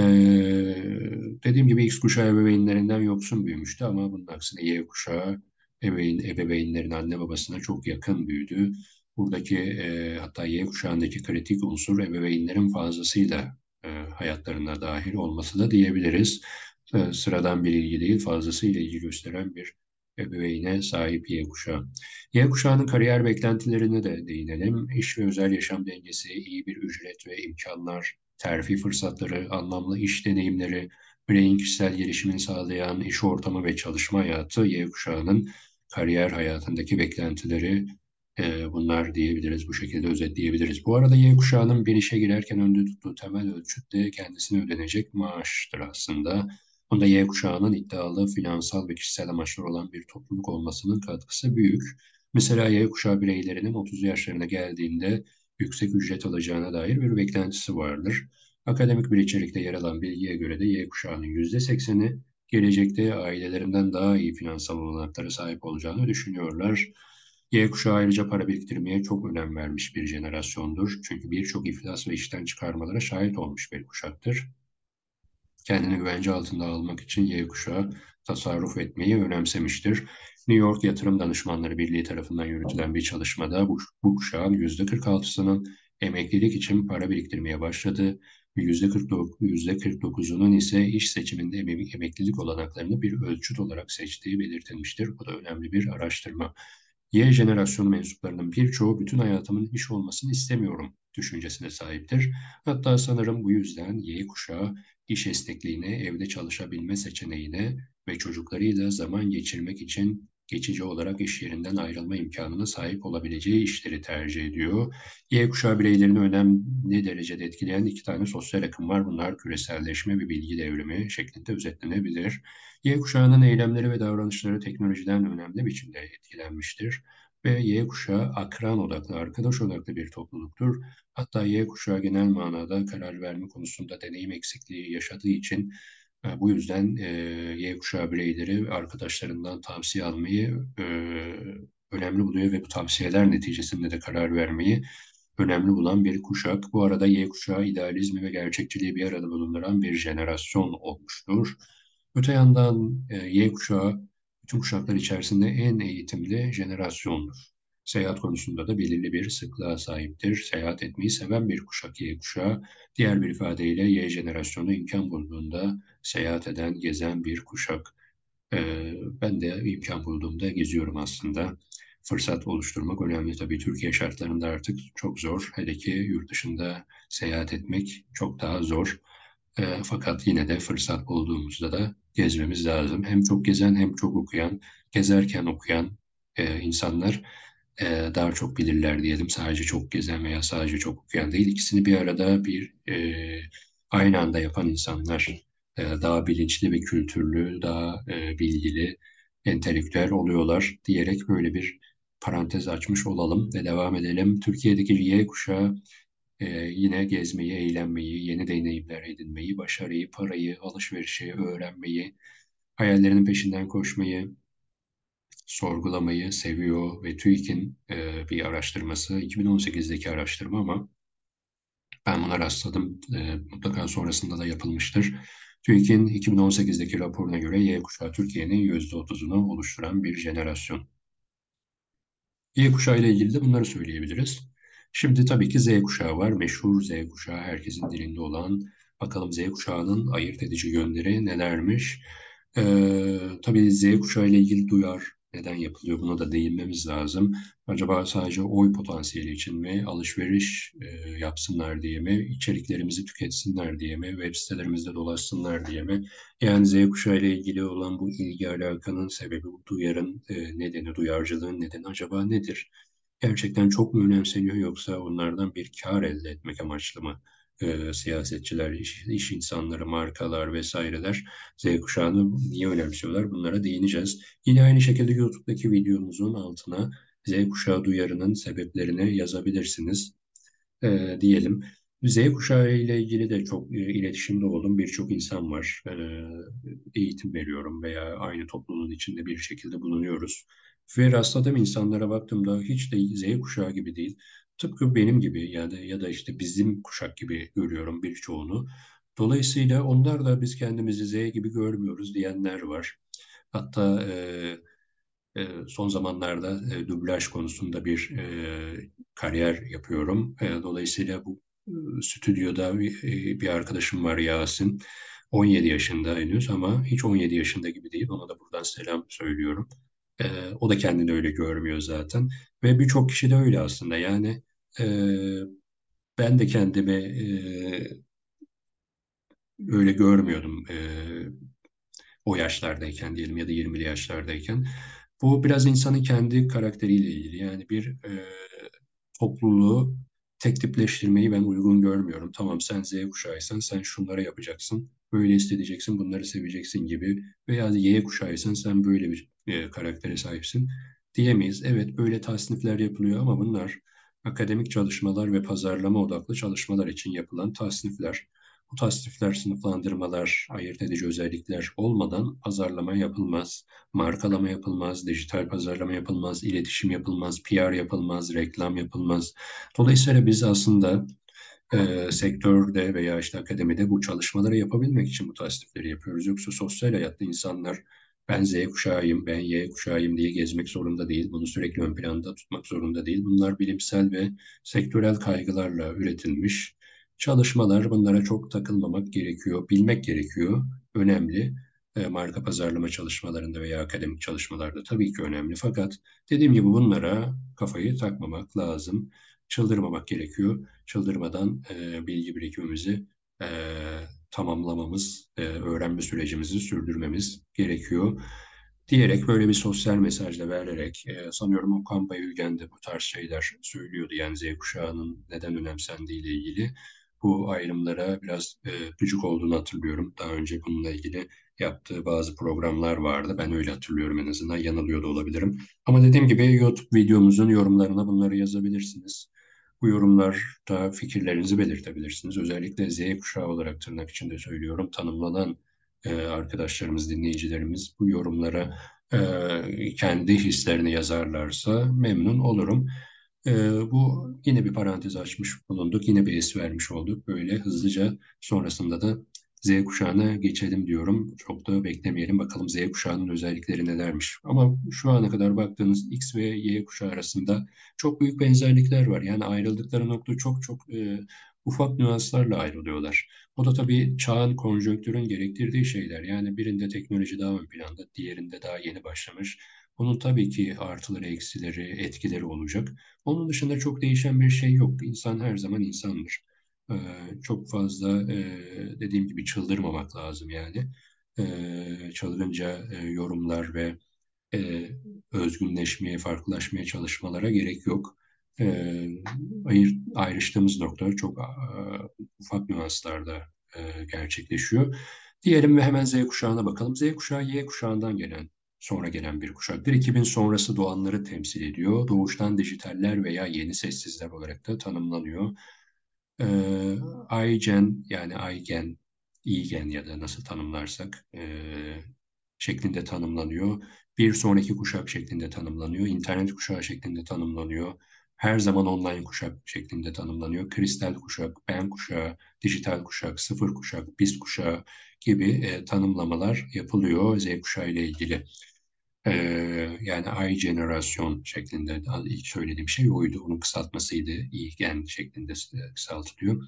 dediğim gibi X kuşağı ebeveynlerinden yoksun büyümüştü ama bunun aksine Y kuşağı ebeveyn, ebeveynlerin anne babasına çok yakın büyüdü. Buradaki e, hatta Y kuşağındaki kritik unsur ebeveynlerin fazlasıyla e, hayatlarına dahil olması da diyebiliriz. E, sıradan bir ilgi değil, fazlasıyla ilgi gösteren bir ebeveyne sahip Y kuşağı. Y kuşağının kariyer beklentilerine de değinelim. İş ve özel yaşam dengesi, iyi bir ücret ve imkanlar, terfi fırsatları, anlamlı iş deneyimleri, bireyin kişisel gelişimini sağlayan iş ortamı ve çalışma hayatı Y kuşağının kariyer hayatındaki beklentileri bunlar diyebiliriz, bu şekilde özetleyebiliriz. Bu arada Y kuşağının bir işe girerken önde tuttuğu temel ölçüt de kendisine ödenecek maaştır aslında. Bunda Y kuşağının iddialı finansal ve kişisel amaçlar olan bir topluluk olmasının katkısı büyük. Mesela Y kuşağı bireylerinin 30 yaşlarına geldiğinde yüksek ücret alacağına dair bir beklentisi vardır. Akademik bir içerikte yer alan bilgiye göre de Y kuşağının %80'i gelecekte ailelerinden daha iyi finansal olanaklara sahip olacağını düşünüyorlar. Y kuşağı ayrıca para biriktirmeye çok önem vermiş bir jenerasyondur. Çünkü birçok iflas ve işten çıkarmalara şahit olmuş bir kuşaktır. Kendini güvence altında almak için Y kuşağı tasarruf etmeyi önemsemiştir. New York Yatırım Danışmanları Birliği tarafından yürütülen bir çalışmada bu, bu kuşağın %46'sının emeklilik için para biriktirmeye başladı. %49'unun ise iş seçiminde emeklilik olanaklarını bir ölçüt olarak seçtiği belirtilmiştir. Bu da önemli bir araştırma. Y jenerasyonu mensuplarının birçoğu bütün hayatımın iş olmasını istemiyorum düşüncesine sahiptir. Hatta sanırım bu yüzden Y kuşağı iş esnekliğine, evde çalışabilme seçeneğine ve çocuklarıyla zaman geçirmek için geçici olarak iş yerinden ayrılma imkanına sahip olabileceği işleri tercih ediyor. Y kuşağı bireylerini önemli derecede etkileyen iki tane sosyal akım var. Bunlar küreselleşme ve bilgi devrimi şeklinde özetlenebilir. Y kuşağının eylemleri ve davranışları teknolojiden önemli biçimde etkilenmiştir ve Y kuşağı akran odaklı, arkadaş odaklı bir topluluktur. Hatta Y kuşağı genel manada karar verme konusunda deneyim eksikliği yaşadığı için bu yüzden e, Y kuşağı bireyleri arkadaşlarından tavsiye almayı e, önemli buluyor ve bu tavsiyeler neticesinde de karar vermeyi önemli bulan bir kuşak. Bu arada Y kuşağı idealizmi ve gerçekçiliği bir arada bulunduran bir jenerasyon olmuştur. Öte yandan Y kuşağı bütün kuşaklar içerisinde en eğitimli jenerasyondur. Seyahat konusunda da belirli bir sıklığa sahiptir. Seyahat etmeyi seven bir kuşak Y kuşağı. Diğer bir ifadeyle Y jenerasyonu imkan bulduğunda seyahat eden, gezen bir kuşak. Ee, ben de imkan bulduğumda geziyorum aslında. Fırsat oluşturmak önemli tabii. Türkiye şartlarında artık çok zor. Hele ki yurt dışında seyahat etmek çok daha zor. E, fakat yine de fırsat bulduğumuzda da gezmemiz lazım. Hem çok gezen hem çok okuyan, gezerken okuyan e, insanlar e, daha çok bilirler diyelim. Sadece çok gezen veya sadece çok okuyan değil. İkisini bir arada bir e, aynı anda yapan insanlar daha bilinçli ve kültürlü, daha e, bilgili, entelektüel oluyorlar diyerek böyle bir parantez açmış olalım ve devam edelim. Türkiye'deki Y kuşağı ee, yine gezmeyi, eğlenmeyi, yeni deneyimler edinmeyi, başarıyı, parayı, alışverişi, öğrenmeyi, hayallerinin peşinden koşmayı, sorgulamayı seviyor ve TÜİK'in e, bir araştırması, 2018'deki araştırma ama ben buna rastladım. E, mutlaka sonrasında da yapılmıştır. TÜİK'in 2018'deki raporuna göre Y kuşağı Türkiye'nin %30'unu oluşturan bir jenerasyon. Y kuşağı ile ilgili de bunları söyleyebiliriz. Şimdi tabii ki Z kuşağı var. Meşhur Z kuşağı herkesin dilinde olan. Bakalım Z kuşağının ayırt edici yönleri nelermiş? Ee, tabii Z kuşağı ile ilgili duyar neden yapılıyor buna da değinmemiz lazım. Acaba sadece oy potansiyeli için mi, alışveriş e, yapsınlar diye mi, içeriklerimizi tüketsinler diye mi, web sitelerimizde dolaşsınlar diye mi? Yani Z kuşağı ile ilgili olan bu ilgi alakanın sebebi, bu duyarın e, nedeni, duyarcılığın nedeni acaba nedir? gerçekten çok mu önemseniyor yoksa onlardan bir kar elde etmek amaçlı mı? E, siyasetçiler, iş, iş insanları, markalar vesaireler Z kuşağını niye önemsiyorlar? Bunlara değineceğiz. Yine aynı şekilde YouTube'daki videomuzun altına Z kuşağı duyarının sebeplerini yazabilirsiniz e, diyelim. Z kuşağı ile ilgili de çok e, iletişimde olduğum birçok insan var. E, eğitim veriyorum veya aynı toplumun içinde bir şekilde bulunuyoruz. Ve rastladığım insanlara baktığımda hiç de Z kuşağı gibi değil. Tıpkı benim gibi yani ya da işte bizim kuşak gibi görüyorum birçoğunu. Dolayısıyla onlar da biz kendimizi Z gibi görmüyoruz diyenler var. Hatta e, e, son zamanlarda e, dublaj konusunda bir e, kariyer yapıyorum. E, dolayısıyla bu e, stüdyoda bir, e, bir arkadaşım var Yasin. 17 yaşında henüz ama hiç 17 yaşında gibi değil. Ona da buradan selam söylüyorum. E, o da kendini öyle görmüyor zaten. Ve birçok kişi de öyle aslında. Yani e, ben de kendimi e, öyle görmüyordum e, o yaşlardayken diyelim ya da 20'li yaşlardayken. Bu biraz insanın kendi karakteriyle ilgili. Yani bir e, topluluğu tek tipleştirmeyi ben uygun görmüyorum. Tamam sen Z kuşağıysan sen şunları yapacaksın, böyle hissedeceksin, bunları seveceksin gibi. Veya Y kuşağıysan sen böyle bir e, karaktere sahipsin diyemeyiz. Evet böyle tasnifler yapılıyor ama bunlar akademik çalışmalar ve pazarlama odaklı çalışmalar için yapılan tasnifler. Bu tasnifler, sınıflandırmalar, ayırt edici özellikler olmadan pazarlama yapılmaz, markalama yapılmaz, dijital pazarlama yapılmaz, iletişim yapılmaz, PR yapılmaz, reklam yapılmaz. Dolayısıyla biz aslında e, sektörde veya işte akademide bu çalışmaları yapabilmek için bu tasnifleri yapıyoruz. Yoksa sosyal hayatta insanlar ben Z kuşağıyım, ben Y kuşağıyım diye gezmek zorunda değil. Bunu sürekli ön planda tutmak zorunda değil. Bunlar bilimsel ve sektörel kaygılarla üretilmiş çalışmalar. Bunlara çok takılmamak gerekiyor, bilmek gerekiyor. Önemli. E, marka pazarlama çalışmalarında veya akademik çalışmalarda tabii ki önemli. Fakat dediğim gibi bunlara kafayı takmamak lazım. Çıldırmamak gerekiyor. Çıldırmadan e, bilgi birikimimizi e, tamamlamamız, e, öğrenme sürecimizi sürdürmemiz gerekiyor diyerek böyle bir sosyal mesajla vererek e, sanıyorum Okan Bayülgen de bu tarz şeyler söylüyordu. Yani Z kuşağının neden önemsendiği ilgili bu ayrımlara biraz e, gıcık olduğunu hatırlıyorum. Daha önce bununla ilgili yaptığı bazı programlar vardı. Ben öyle hatırlıyorum en azından. Yanılıyor da olabilirim. Ama dediğim gibi YouTube videomuzun yorumlarına bunları yazabilirsiniz. Bu yorumlarda fikirlerinizi belirtebilirsiniz. Özellikle Z kuşağı olarak tırnak içinde söylüyorum. Tanımlanan e, arkadaşlarımız, dinleyicilerimiz bu yorumlara e, kendi hislerini yazarlarsa memnun olurum. E, bu yine bir parantez açmış bulunduk. Yine bir es vermiş olduk. Böyle hızlıca sonrasında da Z kuşağına geçelim diyorum. Çok da beklemeyelim. Bakalım Z kuşağının özellikleri nelermiş. Ama şu ana kadar baktığınız X ve Y kuşağı arasında çok büyük benzerlikler var. Yani ayrıldıkları nokta çok çok e, ufak nüanslarla ayrılıyorlar. O da tabii çağın, konjonktürün gerektirdiği şeyler. Yani birinde teknoloji daha ön planda, diğerinde daha yeni başlamış. Bunun tabii ki artıları, eksileri, etkileri olacak. Onun dışında çok değişen bir şey yok. İnsan her zaman insandır. Çok fazla dediğim gibi çıldırmamak lazım yani. E, yorumlar ve e, özgünleşmeye, farklılaşmaya çalışmalara gerek yok. E, ayır, ayrıştığımız nokta çok ufak nüanslarda gerçekleşiyor. Diyelim ve hemen Z kuşağına bakalım. Z kuşağı Y kuşağından gelen, sonra gelen bir kuşaktır. 2000 sonrası doğanları temsil ediyor. Doğuştan dijitaller veya yeni sessizler olarak da tanımlanıyor. E, iGen yani iGen, iGen ya da nasıl tanımlarsak e, şeklinde tanımlanıyor. Bir sonraki kuşak şeklinde tanımlanıyor. İnternet kuşağı şeklinde tanımlanıyor. Her zaman online kuşak şeklinde tanımlanıyor. Kristal kuşak, ben kuşağı, dijital kuşak, sıfır kuşak, biz kuşağı gibi e, tanımlamalar yapılıyor Z kuşağı ile ilgili. E, yani I jenerasyon şeklinde ilk söylediğim şey oydu. Onun kısaltmasıydı. İ gen şeklinde kısaltılıyor.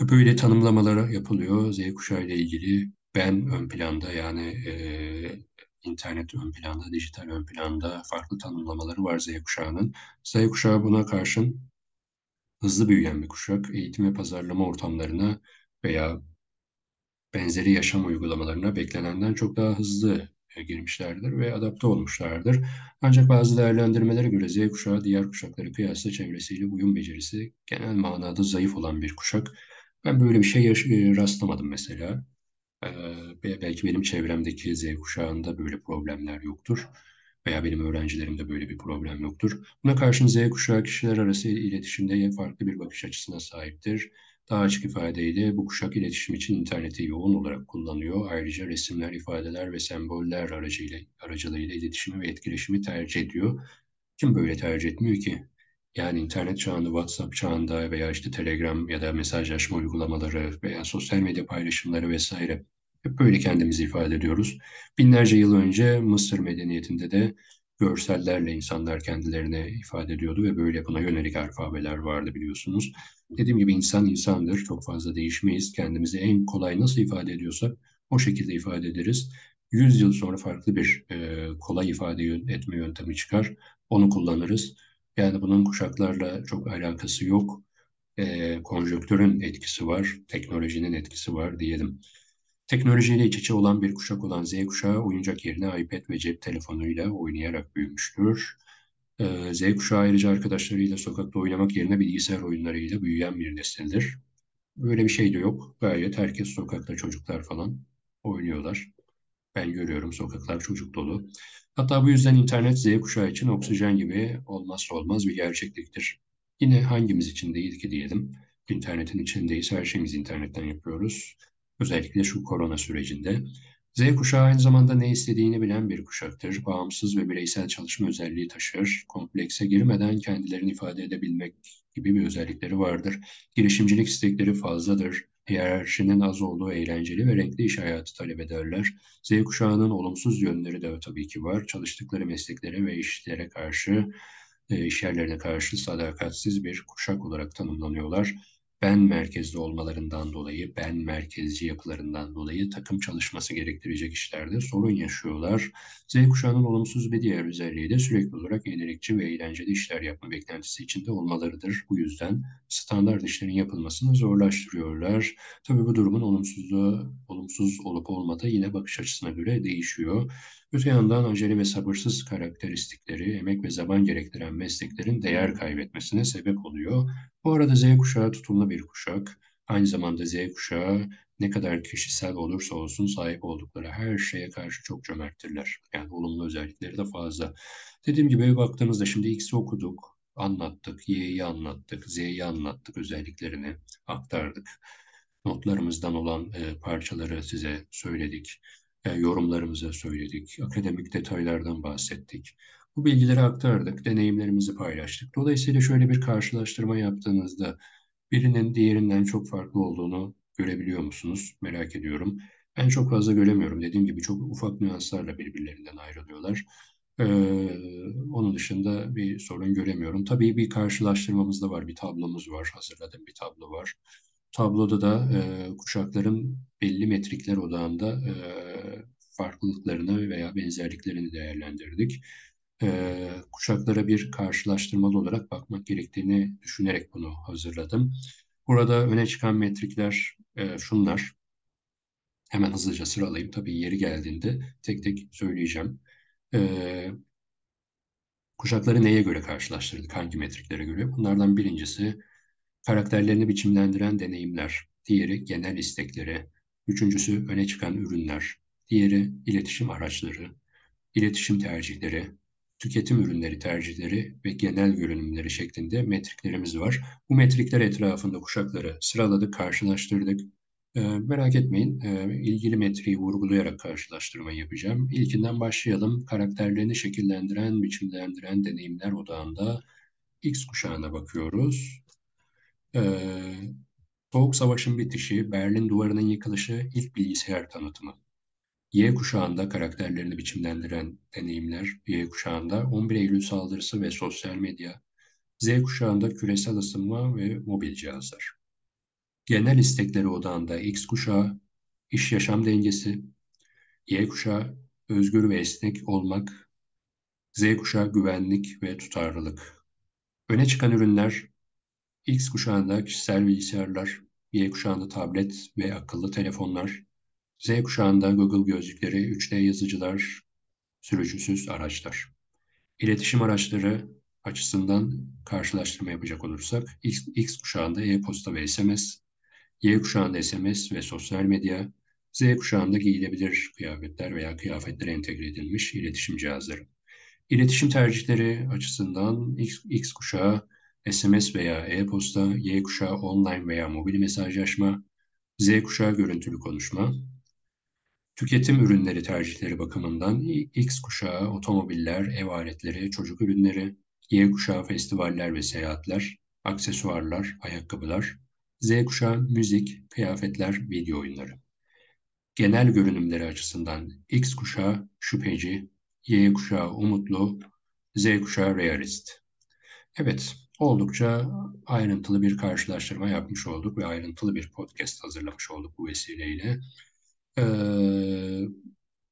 Böyle tanımlamalar yapılıyor Z kuşağı ile ilgili. Ben ön planda yani e, internet ön planda, dijital ön planda farklı tanımlamaları var Z kuşağının. Z kuşağı buna karşın hızlı büyüyen bir kuşak. Eğitim ve pazarlama ortamlarına veya benzeri yaşam uygulamalarına beklenenden çok daha hızlı e, girmişlerdir ve adapte olmuşlardır. Ancak bazı değerlendirmelere göre Z kuşağı diğer kuşakları kıyasla çevresiyle uyum becerisi genel manada zayıf olan bir kuşak. Ben böyle bir şey e, rastlamadım mesela. Ee, belki benim çevremdeki Z kuşağında böyle problemler yoktur veya benim öğrencilerimde böyle bir problem yoktur. Buna karşın Z kuşağı kişiler arası iletişimde farklı bir bakış açısına sahiptir. Daha açık ifadeyle bu kuşak iletişim için interneti yoğun olarak kullanıyor. Ayrıca resimler, ifadeler ve semboller aracıyla, aracılığıyla iletişimi ve etkileşimi tercih ediyor. Kim böyle tercih etmiyor ki? Yani internet çağında, WhatsApp çağında veya işte Telegram ya da mesajlaşma uygulamaları veya sosyal medya paylaşımları vesaire hep böyle kendimizi ifade ediyoruz. Binlerce yıl önce Mısır medeniyetinde de görsellerle insanlar kendilerini ifade ediyordu ve böyle buna yönelik alfabeler vardı biliyorsunuz. Dediğim gibi insan insandır. Çok fazla değişmeyiz. Kendimizi en kolay nasıl ifade ediyorsak o şekilde ifade ederiz. 100 yıl sonra farklı bir e, kolay ifade etme yöntemi çıkar. Onu kullanırız. Yani bunun kuşaklarla çok alakası yok. E, konjonktürün etkisi var, teknolojinin etkisi var diyelim. Teknolojiyle iç içe olan bir kuşak olan Z kuşağı oyuncak yerine iPad ve cep telefonuyla oynayarak büyümüştür. E, Z kuşağı ayrıca arkadaşlarıyla sokakta oynamak yerine bilgisayar oyunlarıyla büyüyen bir nesildir. Böyle bir şey de yok. Gayet herkes sokakta çocuklar falan oynuyorlar. Ben görüyorum sokaklar çocuk dolu. Hatta bu yüzden internet Z kuşağı için oksijen gibi olmazsa olmaz bir gerçekliktir. Yine hangimiz için değil ki diyelim. İnternetin içindeyiz, her şeyimizi internetten yapıyoruz. Özellikle şu korona sürecinde. Z kuşağı aynı zamanda ne istediğini bilen bir kuşaktır. Bağımsız ve bireysel çalışma özelliği taşır. Komplekse girmeden kendilerini ifade edebilmek gibi bir özellikleri vardır. Girişimcilik istekleri fazladır hiyerarşinin az olduğu eğlenceli ve renkli iş hayatı talep ederler. Z kuşağının olumsuz yönleri de tabii ki var. Çalıştıkları mesleklere ve işlere karşı, e, iş yerlerine karşı sadakatsiz bir kuşak olarak tanımlanıyorlar ben merkezli olmalarından dolayı, ben merkezci yapılarından dolayı takım çalışması gerektirecek işlerde sorun yaşıyorlar. Z kuşağının olumsuz bir diğer özelliği de sürekli olarak yenilikçi ve eğlenceli işler yapma beklentisi içinde olmalarıdır. Bu yüzden standart işlerin yapılmasını zorlaştırıyorlar. Tabii bu durumun olumsuzluğu, olumsuz olup olmadığı yine bakış açısına göre değişiyor. Öte yandan acele ve sabırsız karakteristikleri, emek ve zaman gerektiren mesleklerin değer kaybetmesine sebep oluyor. Bu arada Z kuşağı tutumlu bir kuşak. Aynı zamanda Z kuşağı ne kadar kişisel olursa olsun sahip oldukları her şeye karşı çok cömerttirler. Yani olumlu özellikleri de fazla. Dediğim gibi baktığımızda şimdi X'i okuduk, anlattık, Y'yi anlattık, Z'yi anlattık, özelliklerini aktardık. Notlarımızdan olan e, parçaları size söyledik, e, yorumlarımızı söyledik, akademik detaylardan bahsettik. Bu bilgileri aktardık, deneyimlerimizi paylaştık. Dolayısıyla şöyle bir karşılaştırma yaptığınızda birinin diğerinden çok farklı olduğunu görebiliyor musunuz? Merak ediyorum. Ben çok fazla göremiyorum. Dediğim gibi çok ufak nüanslarla birbirlerinden ayrılıyorlar. Ee, onun dışında bir sorun göremiyorum. Tabii bir karşılaştırmamız da var, bir tablomuz var, hazırladığım bir tablo var. Tabloda da e, kuşakların belli metrikler odağında e, farklılıklarını veya benzerliklerini değerlendirdik. E, kuşaklara bir karşılaştırmalı olarak bakmak gerektiğini düşünerek bunu hazırladım. Burada öne çıkan metrikler e, şunlar. Hemen hızlıca sıralayayım. Tabii yeri geldiğinde tek tek söyleyeceğim. E, kuşakları neye göre karşılaştırdık? Hangi metriklere göre? Bunlardan birincisi karakterlerini biçimlendiren deneyimler. Diğeri genel istekleri. Üçüncüsü öne çıkan ürünler. Diğeri iletişim araçları, iletişim tercihleri, tüketim ürünleri tercihleri ve genel görünümleri şeklinde metriklerimiz var. Bu metrikler etrafında kuşakları sıraladık, karşılaştırdık. E, merak etmeyin, e, ilgili metriği vurgulayarak karşılaştırmayı yapacağım. İlkinden başlayalım. Karakterlerini şekillendiren, biçimlendiren deneyimler odağında X kuşağına bakıyoruz. E, Soğuk Savaş'ın bitişi, Berlin Duvarı'nın yıkılışı, ilk bilgisayar tanıtımı. Y kuşağında karakterlerini biçimlendiren deneyimler, Y kuşağında 11 Eylül saldırısı ve sosyal medya, Z kuşağında küresel ısınma ve mobil cihazlar. Genel istekleri odağında X kuşağı, iş yaşam dengesi, Y kuşağı özgür ve esnek olmak, Z kuşağı güvenlik ve tutarlılık. Öne çıkan ürünler X kuşağında kişisel bilgisayarlar, Y kuşağında tablet ve akıllı telefonlar, Z kuşağında Google gözlükleri, 3D yazıcılar, sürücüsüz araçlar. İletişim araçları açısından karşılaştırma yapacak olursak X, X kuşağında e-posta ve SMS, Y kuşağında SMS ve sosyal medya, Z kuşağında giyilebilir kıyafetler veya kıyafetlere entegre edilmiş iletişim cihazları. İletişim tercihleri açısından X, X kuşağı SMS veya e-posta, Y kuşağı online veya mobil mesajlaşma, Z kuşağı görüntülü konuşma, Tüketim ürünleri tercihleri bakımından X kuşağı otomobiller, ev aletleri, çocuk ürünleri, Y kuşağı festivaller ve seyahatler, aksesuarlar, ayakkabılar, Z kuşağı müzik, kıyafetler, video oyunları. Genel görünümleri açısından X kuşağı şüpheci, Y kuşağı umutlu, Z kuşağı realist. Evet, oldukça ayrıntılı bir karşılaştırma yapmış olduk ve ayrıntılı bir podcast hazırlamış olduk bu vesileyle. Ee,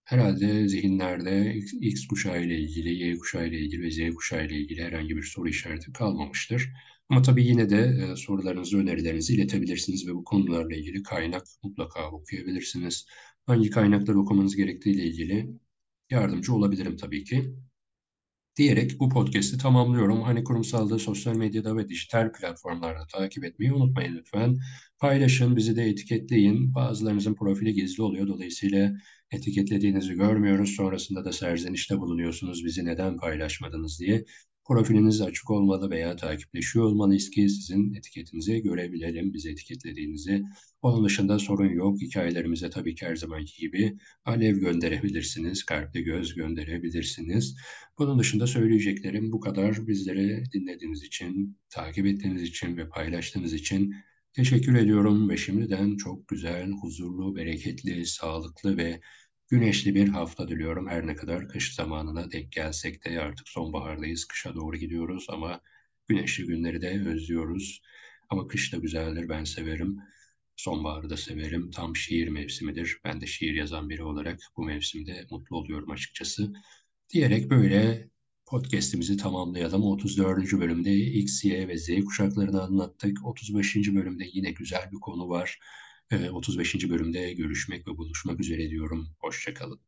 herhalde zihinlerde X, X kuşağı ile ilgili, Y kuşağı ile ilgili ve Z kuşağı ile ilgili herhangi bir soru işareti kalmamıştır. Ama tabii yine de e, sorularınızı, önerilerinizi iletebilirsiniz ve bu konularla ilgili kaynak mutlaka okuyabilirsiniz. Hangi kaynakları okumanız gerektiği ile ilgili yardımcı olabilirim tabii ki diyerek bu podcast'i tamamlıyorum. Hani kurumsalda, sosyal medyada ve dijital platformlarda takip etmeyi unutmayın lütfen. Paylaşın, bizi de etiketleyin. Bazılarınızın profili gizli oluyor. Dolayısıyla etiketlediğinizi görmüyoruz. Sonrasında da serzenişte bulunuyorsunuz bizi neden paylaşmadınız diye. Profiliniz açık olmalı veya takipleşiyor olmalıyız ki sizin etiketinizi görebilelim, bizi etiketlediğinizi. Onun dışında sorun yok. Hikayelerimize tabii ki her zamanki gibi alev gönderebilirsiniz, kalpli göz gönderebilirsiniz. Bunun dışında söyleyeceklerim bu kadar. Bizleri dinlediğiniz için, takip ettiğiniz için ve paylaştığınız için teşekkür ediyorum ve şimdiden çok güzel, huzurlu, bereketli, sağlıklı ve Güneşli bir hafta diliyorum. Her ne kadar kış zamanına denk gelsek de artık sonbahardayız. Kışa doğru gidiyoruz ama güneşli günleri de özlüyoruz. Ama kış da güzeldir. Ben severim. Sonbaharı da severim. Tam şiir mevsimidir. Ben de şiir yazan biri olarak bu mevsimde mutlu oluyorum açıkçası. Diyerek böyle podcast'imizi tamamlayalım. 34. bölümde X, Y ve Z kuşaklarını anlattık. 35. bölümde yine güzel bir konu var. 35. Ee, bölümde görüşmek ve buluşmak üzere diyorum. Hoşçakalın.